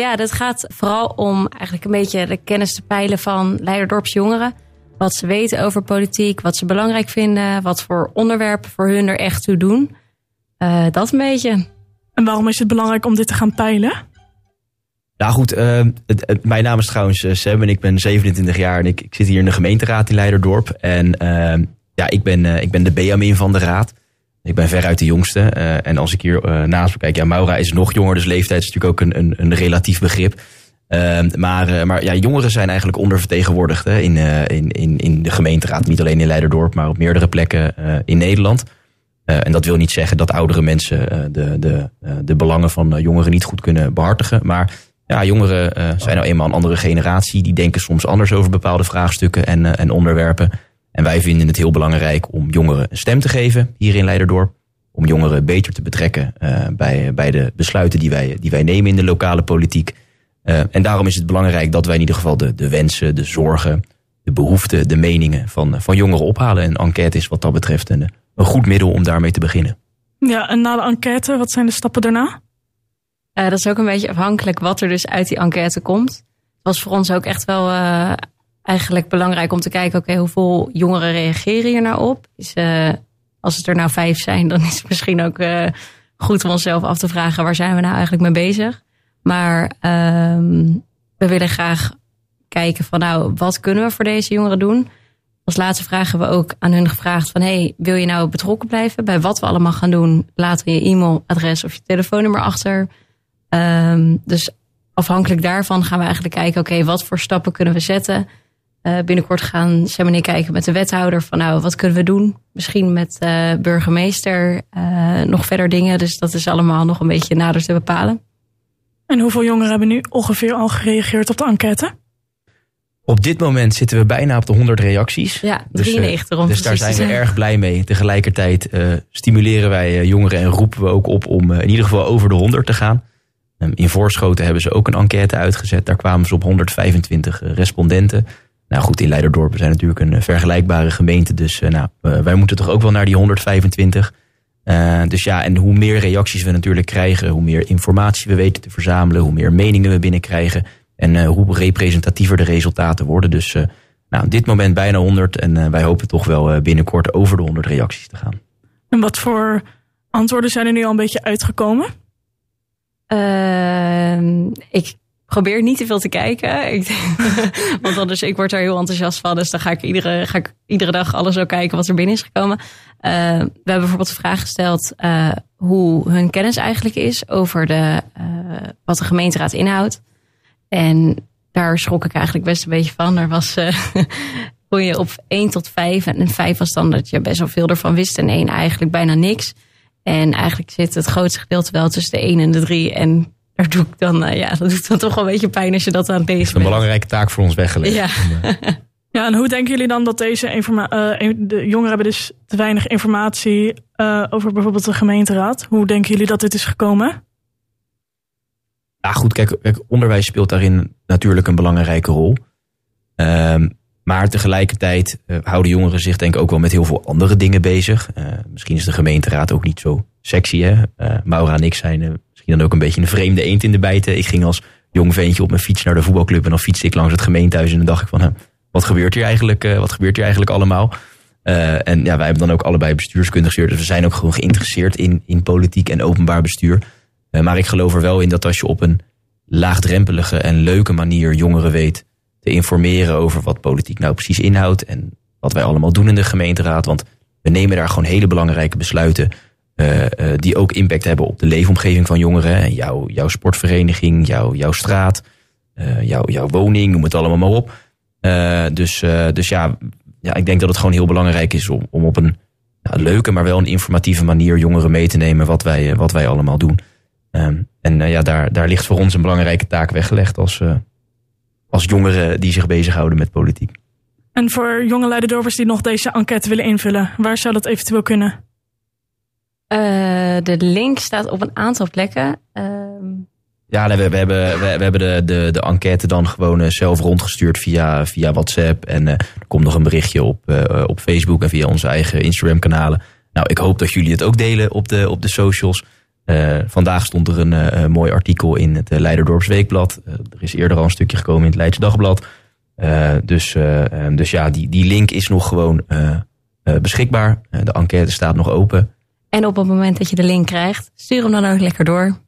Ja, dat gaat vooral om eigenlijk een beetje de kennis te peilen van Leiderdorps jongeren. Wat ze weten over politiek, wat ze belangrijk vinden, wat voor onderwerpen voor hun er echt toe doen. Uh, dat een beetje. En waarom is het belangrijk om dit te gaan peilen? Nou goed, uh, het, mijn naam is trouwens uh, Sam en ik ben 27 jaar en ik, ik, zit hier in de gemeenteraad in Leiderdorp. En ja, ik ben, ik ben de Benjamin van de raad. Ik ben veruit de jongste. en als ik hier naast me kijk, ja, Maura is nog jonger, dus leeftijd is natuurlijk ook een, een, een relatief begrip. Uh, maar uh, maar ja, jongeren zijn eigenlijk ondervertegenwoordigd hè, in, uh, in, in, in de gemeenteraad. Niet alleen in Leiderdorp, maar op meerdere plekken in Nederland. en dat wil niet zeggen dat oudere mensen de, de, de belangen van jongeren niet goed kunnen behartigen. Maar ja, jongeren zijn nou eenmaal een andere generatie. Die denken soms anders over bepaalde vraagstukken en, en onderwerpen. En wij vinden het heel belangrijk om jongeren een stem te geven hier in Leiderdorp. Om jongeren beter te betrekken bij, bij de besluiten die wij, die wij nemen in de lokale politiek. Uh, en daarom is het belangrijk dat wij in ieder geval de, de wensen, de zorgen, de behoeften, de meningen van, van jongeren ophalen. En enquête is wat dat betreft een, een goed middel om daarmee te beginnen. Ja, en na de enquête, wat zijn de stappen daarna? Uh, dat is ook een beetje afhankelijk wat er dus uit die enquête komt. Het was voor ons ook echt wel uh, eigenlijk belangrijk om te kijken, oké, hoeveel jongeren reageren hier nou op? Is, als het er nou vijf zijn, dan is het misschien ook goed om onszelf af te vragen, waar zijn we nou eigenlijk mee bezig? Maar um, we willen graag kijken van nou, wat kunnen we voor deze jongeren doen? Als laatste vraag hebben we ook aan hun gevraagd van hey, wil je nou betrokken blijven bij wat we allemaal gaan doen? Laat je e-mailadres of je telefoonnummer achter. Um, dus afhankelijk daarvan gaan we eigenlijk kijken, oké, wat voor stappen kunnen we zetten? Uh, binnenkort gaan Sam en ik kijken met de wethouder van nou, wat kunnen we doen? Misschien met uh, burgemeester uh, nog verder dingen. Dus dat is allemaal nog een beetje nader te bepalen. En hoeveel jongeren hebben nu ongeveer al gereageerd op de enquête? Op dit moment zitten we bijna op de 100 reacties. Ja, 93 Dus, uh, dus daar zijn we erg blij mee. Tegelijkertijd uh, stimuleren wij jongeren en roepen we ook op om in ieder geval over de 100 te gaan. Um, in Voorschoten hebben ze ook een enquête uitgezet. Daar kwamen ze op 125 respondenten. Nou goed, in Leiderdorp zijn natuurlijk een vergelijkbare gemeente. Dus nou, wij moeten toch ook wel naar die 125. Uh, dus ja, en hoe meer reacties we natuurlijk krijgen, hoe meer informatie we weten te verzamelen, hoe meer meningen we binnenkrijgen en uh, hoe representatiever de resultaten worden. Dus uh, nou, op dit moment bijna 100 en wij hopen toch wel binnenkort over de 100 reacties te gaan. En wat voor antwoorden zijn er nu al een beetje uitgekomen? Ehm, ik probeer niet te veel te kijken. Want anders, ik word er heel enthousiast van. Dus dan ga ik iedere, ga ik iedere dag alles ook kijken wat er binnen is gekomen. Uh, we hebben bijvoorbeeld de vraag gesteld uh, hoe hun kennis eigenlijk is over de, uh, wat de gemeenteraad inhoudt. En daar schrok ik eigenlijk best een beetje van. Er was hoe je op 1 tot 5. En 5 was dan dat je best wel veel ervan wist. En 1 eigenlijk bijna niks. En eigenlijk zit het grootste gedeelte wel tussen de 1 en de 3. En daar doe ik dan, uh, ja, dat doet dan toch wel een beetje pijn als je dat aan het lezen bent. Een belangrijke taak voor ons weggelegd. Ja. ja, en hoe denken jullie dan dat deze informatie, uh, de jongeren hebben dus te weinig informatie uh, over bijvoorbeeld de gemeenteraad. Hoe denken jullie dat dit is gekomen? Ja, goed, kijk, kijk onderwijs speelt daarin natuurlijk een belangrijke rol. Um, maar tegelijkertijd uh, houden jongeren zich denk ik ook wel met heel veel andere dingen bezig. Uh, misschien is de gemeenteraad ook niet zo sexy. Hè? Uh, Maura en ik zijn misschien dan ook een beetje een vreemde eend in de bijten. Ik ging als jong ventje op mijn fiets naar de voetbalclub en dan fietste ik langs het gemeentehuis en dan dacht ik van, wat gebeurt hier eigenlijk, wat gebeurt hier eigenlijk allemaal? en ja, wij hebben dan ook allebei bestuurskunde gestuurd. Dus we zijn ook gewoon geïnteresseerd in, in politiek en openbaar bestuur. maar ik geloof er wel in dat als je op een laagdrempelige en leuke manier jongeren weet te informeren over wat politiek nou precies inhoudt en wat wij allemaal doen in de gemeenteraad. Want we nemen daar gewoon hele belangrijke besluiten uh, uh, die ook impact hebben op de leefomgeving van jongeren. En jouw, jouw sportvereniging, jouw, jouw straat, uh, jouw, jouw woning, noem het allemaal maar op. dus, dus ja, ja, ik denk dat het gewoon heel belangrijk is om, om op een ja, leuke, maar wel een informatieve manier jongeren mee te nemen wat wij, wat wij allemaal doen. Um, en ja, daar, daar ligt voor ons een belangrijke taak weggelegd als, als jongeren die zich bezighouden met politiek. En voor jonge Leiderdorpers die nog deze enquête willen invullen, waar zou dat eventueel kunnen? Eh, de link staat op een aantal plekken. Ehm, ja, we, we, hebben, we, hebben de, de, de enquête dan gewoon eh, zelf rondgestuurd via, via WhatsApp. En eh, er komt nog een berichtje op, op Facebook en via onze eigen Instagram-kanalen. Nou, ik hoop dat jullie het ook delen op de, op de socials. Vandaag stond er een mooi artikel in het Leiderdorps Weekblad. er is eerder al een stukje gekomen in het Leidse Dagblad. dus, ehm, dus ja, die, die link is nog gewoon beschikbaar. de enquête staat nog open. En op het moment dat je de link krijgt, stuur hem dan ook lekker door.